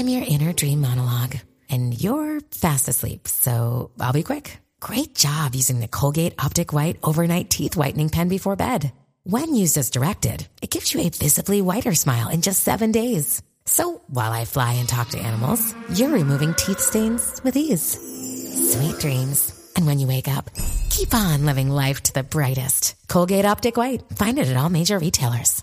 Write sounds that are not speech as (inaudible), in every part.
I'm your inner dream monologue, and you're fast asleep, so I'll be quick. Great job using the Colgate Optic White Overnight Teeth Whitening Pen before bed. When used as directed, it gives you a visibly whiter smile in just seven days. So while I fly and talk to animals, you're removing teeth stains with ease. Sweet dreams. And when you wake up, keep on living life to the brightest. Colgate Optic White. Find it at all major retailers.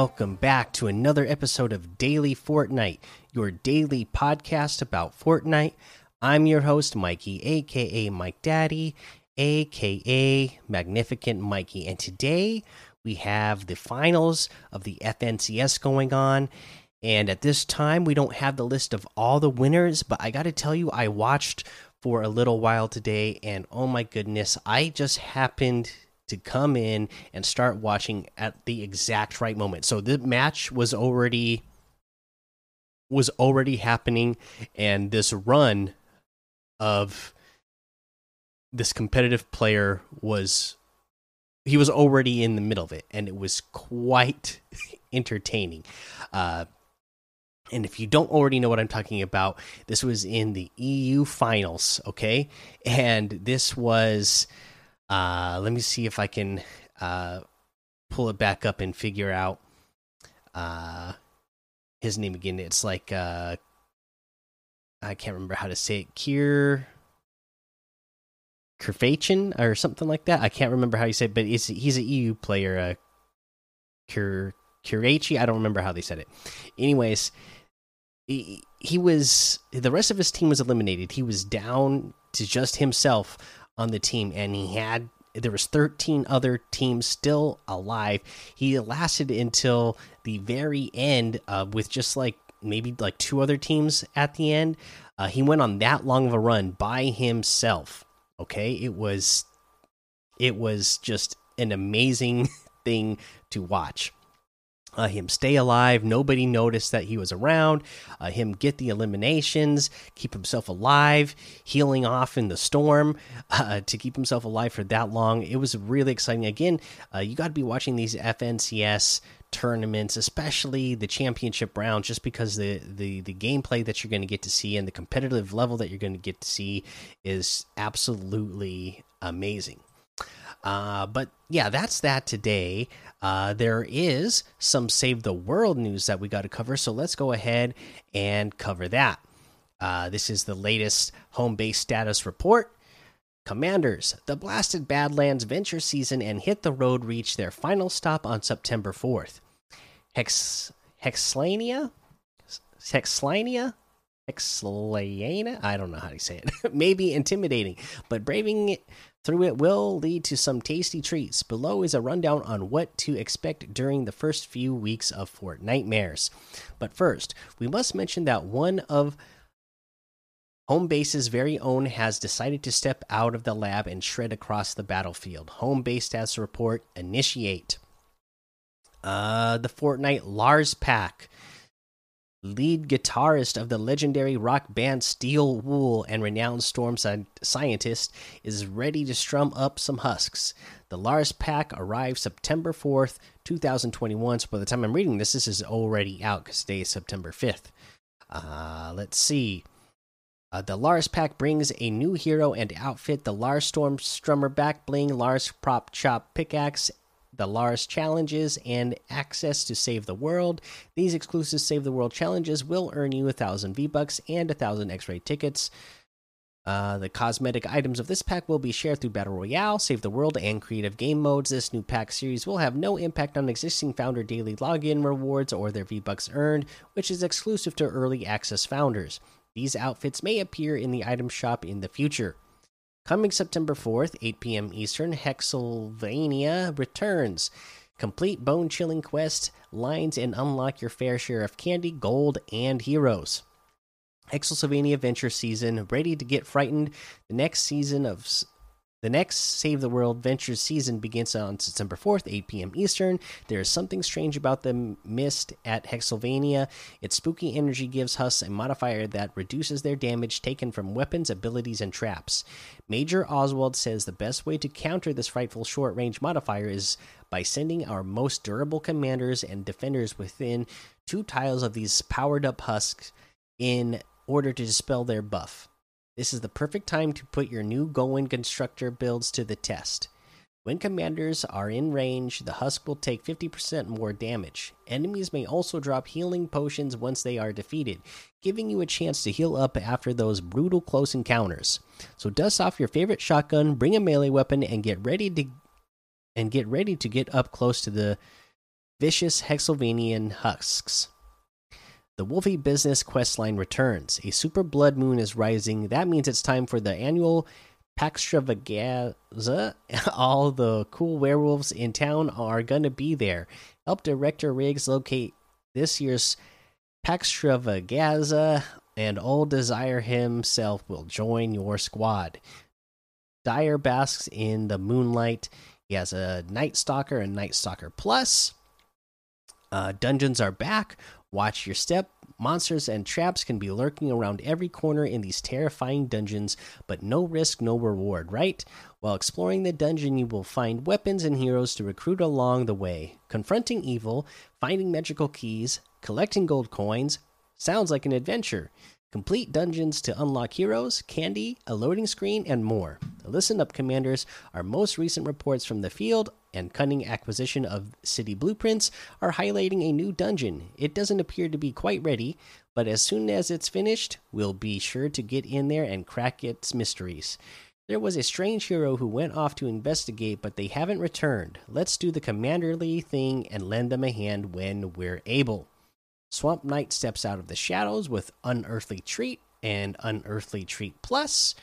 Welcome back to another episode of Daily Fortnite, your daily podcast about Fortnite. I'm your host, Mikey, aka Mike Daddy, aka Magnificent Mikey. And today we have the finals of the FNCS going on. And at this time, we don't have the list of all the winners, but I got to tell you, I watched for a little while today, and oh my goodness, I just happened to come in and start watching at the exact right moment. So the match was already was already happening and this run of this competitive player was he was already in the middle of it and it was quite (laughs) entertaining. Uh and if you don't already know what I'm talking about, this was in the EU finals, okay? And this was uh, let me see if I can uh, pull it back up and figure out uh, his name again. It's like uh, I can't remember how to say it. Kier Kerfachin or something like that. I can't remember how you say it, but it's, he's an EU player. Uh, Kirachi. I don't remember how they said it. Anyways, he, he was the rest of his team was eliminated. He was down to just himself on the team, and he had there was 13 other teams still alive. He lasted until the very end uh, with just like maybe like two other teams at the end. Uh, he went on that long of a run by himself. Okay, it was it was just an amazing (laughs) thing to watch uh, him stay alive. Nobody noticed that he was around. Uh, him get the eliminations, keep himself alive, healing off in the storm (laughs) uh, to keep himself alive for that long. It was really exciting. Again, uh, you got to be watching these FNCS tournaments, especially the championship round, just because the the the gameplay that you're going to get to see and the competitive level that you're going to get to see is absolutely amazing. Uh, but yeah, that's that today. Uh, there is some Save the World news that we got to cover, so let's go ahead and cover that. Uh, this is the latest home base status report. Commanders, the Blasted Badlands venture season and Hit the Road reach their final stop on September 4th. Hex Hexlania? Hexlania? Hexlania? I don't know how to say it. (laughs) Maybe intimidating, but braving it through it will lead to some tasty treats. Below is a rundown on what to expect during the first few weeks of Fortnitemares. But first, we must mention that one of Homebase's very own has decided to step out of the lab and shred across the battlefield. Homebase has to report initiate. Uh, the Fortnite Lars pack lead guitarist of the legendary rock band Steel Wool and renowned storm scientist, is ready to strum up some husks. The Lars pack arrives September 4th, 2021. So by the time I'm reading this, this is already out because today is September 5th. Uh, let's see. Uh, the Lars pack brings a new hero and outfit the Lars Storm Strummer back bling, Lars Prop Chop pickaxe, the Lars challenges, and access to Save the World. These exclusive Save the World challenges will earn you a thousand V Bucks and a thousand X ray tickets. Uh, the cosmetic items of this pack will be shared through Battle Royale, Save the World, and Creative Game Modes. This new pack series will have no impact on existing founder daily login rewards or their V-Bucks earned, which is exclusive to early access founders. These outfits may appear in the item shop in the future. Coming September 4th, 8 p.m. Eastern, Hexsylvania returns. Complete bone chilling quest lines and unlock your fair share of candy, gold, and heroes. Exelsylvania Adventure Season, ready to get frightened. The next season of the next Save the World Ventures season begins on September 4th, 8 p.m. Eastern. There is something strange about the mist at Hexsylvania. Its spooky energy gives Hus a modifier that reduces their damage taken from weapons, abilities, and traps. Major Oswald says the best way to counter this frightful short range modifier is by sending our most durable commanders and defenders within two tiles of these powered up husks in order to dispel their buff. This is the perfect time to put your new Goin constructor builds to the test. When commanders are in range, the husk will take 50% more damage. Enemies may also drop healing potions once they are defeated, giving you a chance to heal up after those brutal close encounters. So dust off your favorite shotgun, bring a melee weapon and get ready to and get ready to get up close to the vicious Hexsylvanian husks. The Wolfie Business questline returns. A super blood moon is rising. That means it's time for the annual Paxtravaganza. (laughs) All the cool werewolves in town are gonna be there. Help Director Riggs locate this year's Paxtravaganza, and Old Desire himself will join your squad. Dire basks in the moonlight. He has a Night Stalker and Night Stalker Plus. Uh, dungeons are back. Watch your step. Monsters and traps can be lurking around every corner in these terrifying dungeons, but no risk, no reward, right? While exploring the dungeon, you will find weapons and heroes to recruit along the way. Confronting evil, finding magical keys, collecting gold coins sounds like an adventure. Complete dungeons to unlock heroes, candy, a loading screen, and more. Listen up, Commanders. Our most recent reports from the field and cunning acquisition of city blueprints are highlighting a new dungeon. It doesn't appear to be quite ready, but as soon as it's finished, we'll be sure to get in there and crack its mysteries. There was a strange hero who went off to investigate, but they haven't returned. Let's do the commanderly thing and lend them a hand when we're able. Swamp Knight steps out of the shadows with Unearthly Treat and Unearthly Treat Plus.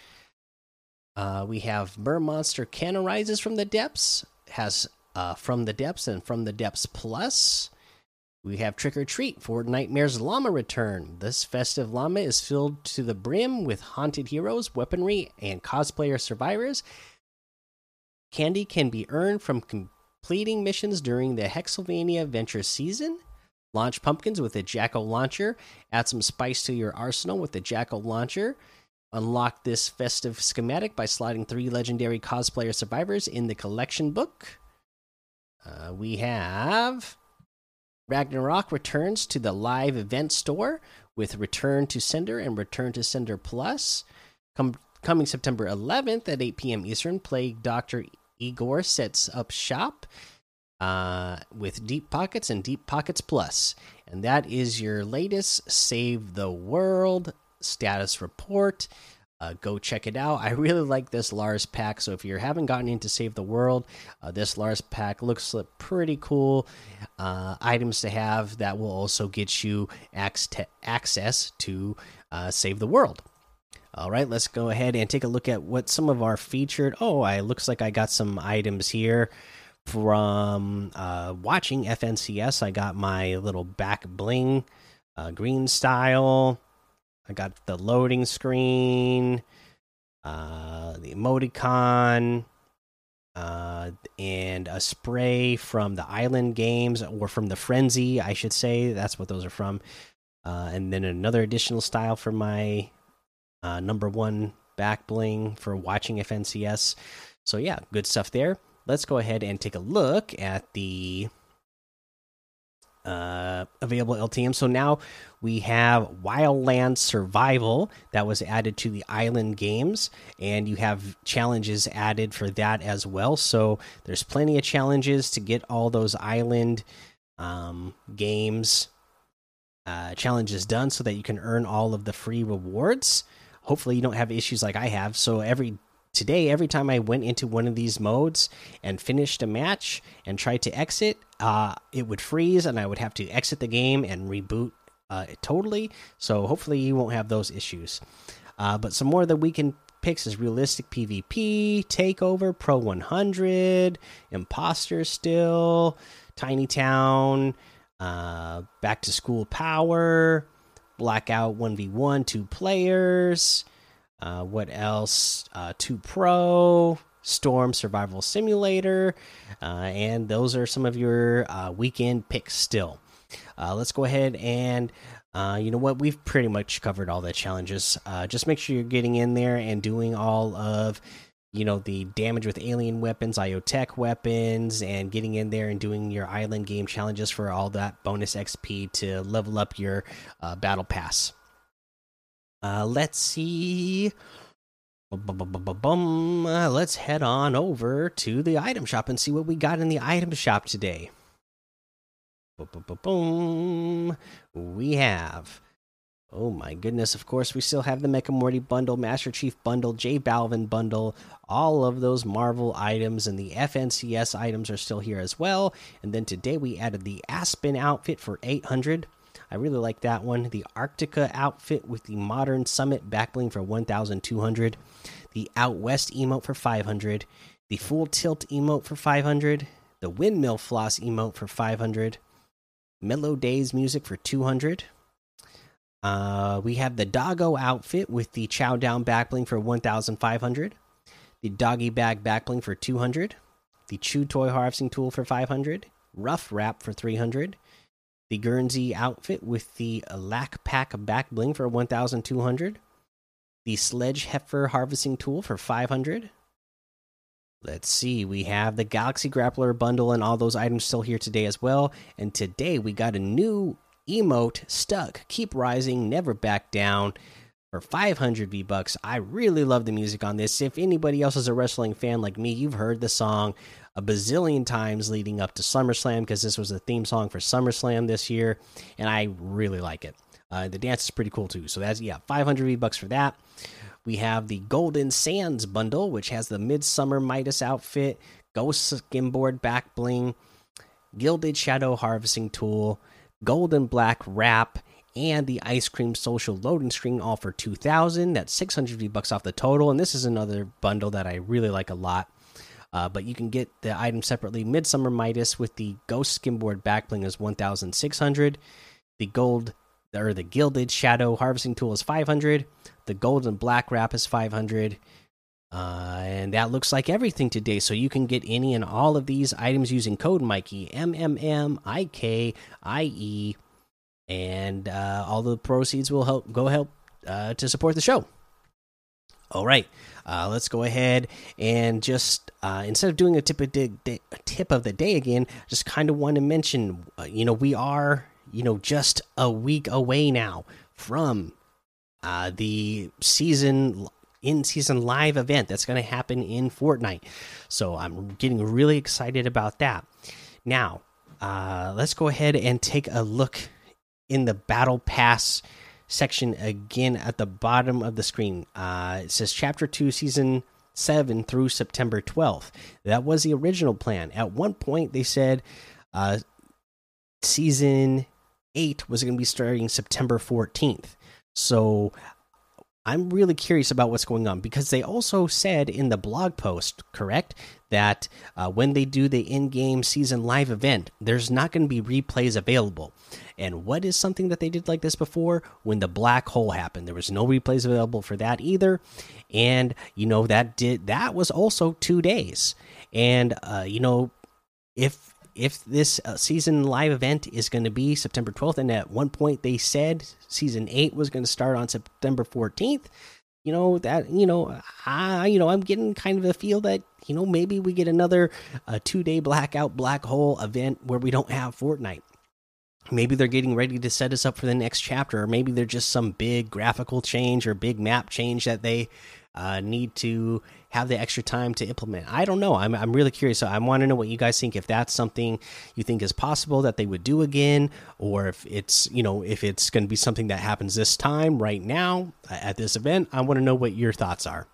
Uh, we have Mer Monster Can arises from the depths, has uh, From the Depths and From the Depths Plus. We have Trick or Treat Fortnitemares Llama return. This festive llama is filled to the brim with haunted heroes, weaponry, and cosplayer survivors. Candy can be earned from completing missions during the Hexsylvania Adventure season. Launch pumpkins with a Jack-O-Launcher. Add some spice to your arsenal with the Jack-O-Launcher. Unlock this festive schematic by sliding three legendary cosplayer survivors in the collection book. Uh, we have Ragnarok returns to the live event store with Return to Sender and Return to Sender Plus. Com coming September 11th at 8 p.m. Eastern, Plague Doctor Igor sets up shop uh, with Deep Pockets and Deep Pockets Plus. And that is your latest Save the World status report. Uh, go check it out. I really like this Lars pack. So if you haven't gotten into Save the World, uh, this Lars pack looks like pretty cool. Uh, items to have that will also get you access to uh, Save the World. All right, let's go ahead and take a look at what some of our featured. Oh, I looks like I got some items here from uh, watching FNCS. I got my little back bling uh, green style. I got the loading screen, uh, the emoticon, uh, and a spray from the Island Games or from the Frenzy, I should say. That's what those are from. Uh, and then another additional style for my uh, number one back bling for watching FNCS. So yeah, good stuff there. Let's go ahead and take a look at the uh, available LTM. So now we have Wildland Survival that was added to the Island games, and you have challenges added for that as well. So there's plenty of challenges to get all those Island um, games uh, challenges done so that you can earn all of the free rewards. hopefully you don't have issues like I have. So every today, every time I went into one of these modes and finished a match and tried to exit, uh, it would freeze and I would have to exit the game and reboot uh, totally. So hopefully you won't have those issues. Uh, but some more of the weekend picks is realistic PvP, Takeover, Pro 100, Imposter still, Tiny Town, uh, Back to School Power, Blackout 1v1, two players. Uh, what else? Uh, 2 Pro, Storm Survival Simulator, uh, and those are some of your uh, weekend picks still. Uh, let's go ahead and you know what? We've pretty much covered all the challenges. Just make sure you're getting in there and doing all of you know the damage with alien weapons, IoTech weapons, and getting in there and doing your island game challenges for all that bonus XP to level up your battle pass. Uh, let's see. Uh, let's head on over to the item shop and see what we got in the item shop today. We have. Oh my goodness, of course, we still have the Mecha Morty bundle, Master Chief bundle, J Balvin bundle. All of those Marvel items and the FNCS items are still here as well. And then today we added the Aspen outfit for 800. I really like that one. The Arctica outfit with the Modern Summit backbling for 1200. The Out West emote for 500. The Full Tilt emote for 500. The Windmill Floss emote for 500 Mellow Days music for 200. Uh, we have the Doggo outfit with the Chow Down backbling for 1,500. The Doggy Bag backbling for 200. The Chew Toy harvesting tool for 500. Rough Wrap for 300. The Guernsey outfit with the Lack Pack back bling for 1,200. The Sledge Heifer harvesting tool for 500. Let's see, we have the Galaxy Grappler bundle and all those items still here today as well. And today we got a new emote stuck. Keep rising, never back down for 500 V bucks. I really love the music on this. If anybody else is a wrestling fan like me, you've heard the song a bazillion times leading up to SummerSlam because this was the theme song for SummerSlam this year, and I really like it. Uh, the dance is pretty cool too. So that's yeah, 500 V bucks for that. We have the Golden Sands bundle, which has the Midsummer Midas outfit, Ghost Skimboard back bling, Gilded Shadow Harvesting Tool, Golden Black Wrap, and the Ice Cream Social Loading Screen all for 2000. That's 600 V bucks off the total. And this is another bundle that I really like a lot. Uh, but you can get the item separately. Midsummer Midas with the Ghost Skimboard back bling is 1600. The gold or the Gilded Shadow Harvesting Tool is 500. The Golden Black Wrap is 500. Uh, and that looks like everything today. So you can get any and all of these items using code Mikey M M M I K I E, and uh, all the proceeds will help go help uh, to support the show. All right, uh, let's go ahead and just uh, instead of doing a tip of the day, tip of the day again, just kind of want to mention, uh, you know, we are you know just a week away now from uh, the season in season live event that's going to happen in Fortnite. So I'm getting really excited about that. Now, uh, let's go ahead and take a look in the battle pass section again at the bottom of the screen. Uh, it says Chapter 2, Season 7 through September 12th. That was the original plan. At one point, they said uh, Season 8 was going to be starting September 14th. So I'm really curious about what's going on because they also said in the blog post, correct, that uh, when they do the in game season live event, there's not going to be replays available. And what is something that they did like this before? When the black hole happened, there was no replays available for that either. And, you know, that did that was also two days. And, uh, you know, if if this uh, season live event is going to be September 12th, and at one point they said season eight was going to start on September 14th, you know that you know I you know I'm getting kind of a feel that you know maybe we get another uh, two day blackout black hole event where we don't have Fortnite. Maybe they're getting ready to set us up for the next chapter, or maybe they're just some big graphical change or big map change that they uh, need to have the extra time to implement. I don't know. I'm I'm really curious. So I want to know what you guys think. If that's something you think is possible that they would do again, or if it's you know if it's going to be something that happens this time right now at this event. I want to know what your thoughts are.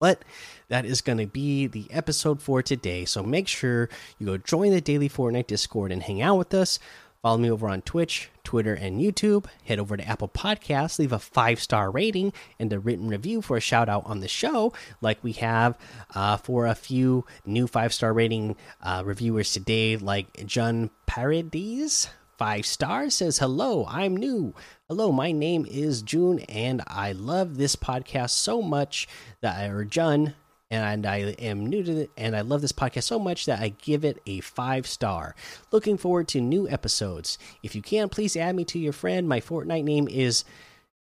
But that is going to be the episode for today. So make sure you go join the daily Fortnite Discord and hang out with us. Follow me over on Twitch, Twitter, and YouTube. Head over to Apple Podcasts, leave a five star rating and a written review for a shout out on the show, like we have uh, for a few new five star rating uh, reviewers today, like John Paradis. Five stars says, Hello, I'm new. Hello, my name is June, and I love this podcast so much that I, or Jun, and I am new to it, and I love this podcast so much that I give it a five star. Looking forward to new episodes. If you can, please add me to your friend. My Fortnite name is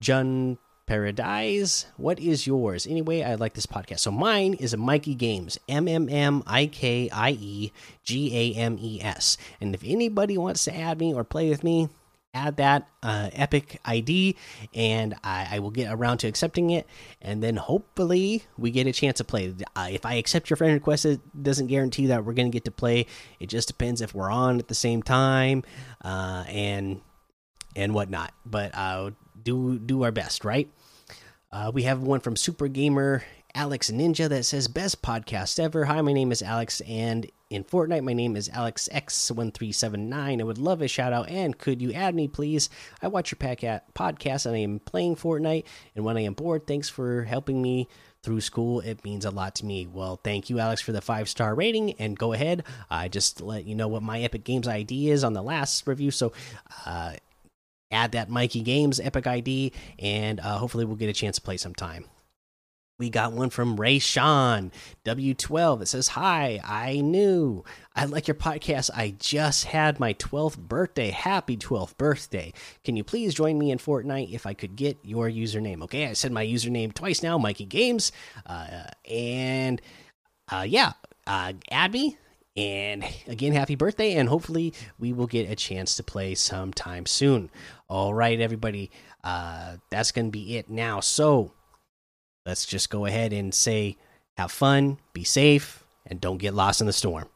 Jun Paradise. What is yours? Anyway, I like this podcast. So mine is Mikey Games, M M M I K I E G A M E S. And if anybody wants to add me or play with me, add that uh, epic id and I, I, will get around to accepting it. And then hopefully we get a chance to play. Uh, if i accept your friend request it doesn't guarantee that we're going to get to play. It just depends if we're on at the same time uh, and and whatnot. But uh, do do our best right? Uh, we have one from super gamer alex ninja that says best podcast ever hi my name is alex and in Fortnite. My name is AlexX1379. I would love a shout out and could you add me, please? I watch your podcast and I am playing Fortnite. And when I am bored, thanks for helping me through school. It means a lot to me. Well, thank you, Alex, for the five star rating. And go ahead. I just let you know what my Epic Games ID is on the last review. So, uh, add that Mikey Games Epic ID, and uh, hopefully, we'll get a chance to play sometime. We got one from Ray Sean W12. It says, Hi, I knew. I like your podcast. I just had my 12th birthday. Happy 12th birthday. Can you please join me in Fortnite if I could get your username? Okay, I said my username twice now, Mikey Games. Uh, and uh, yeah, uh, add me. And again, happy birthday. And hopefully, we will get a chance to play sometime soon. All right, everybody. Uh, that's going to be it now. So, let's just go ahead and say have fun, be safe, and don't get lost in the storm.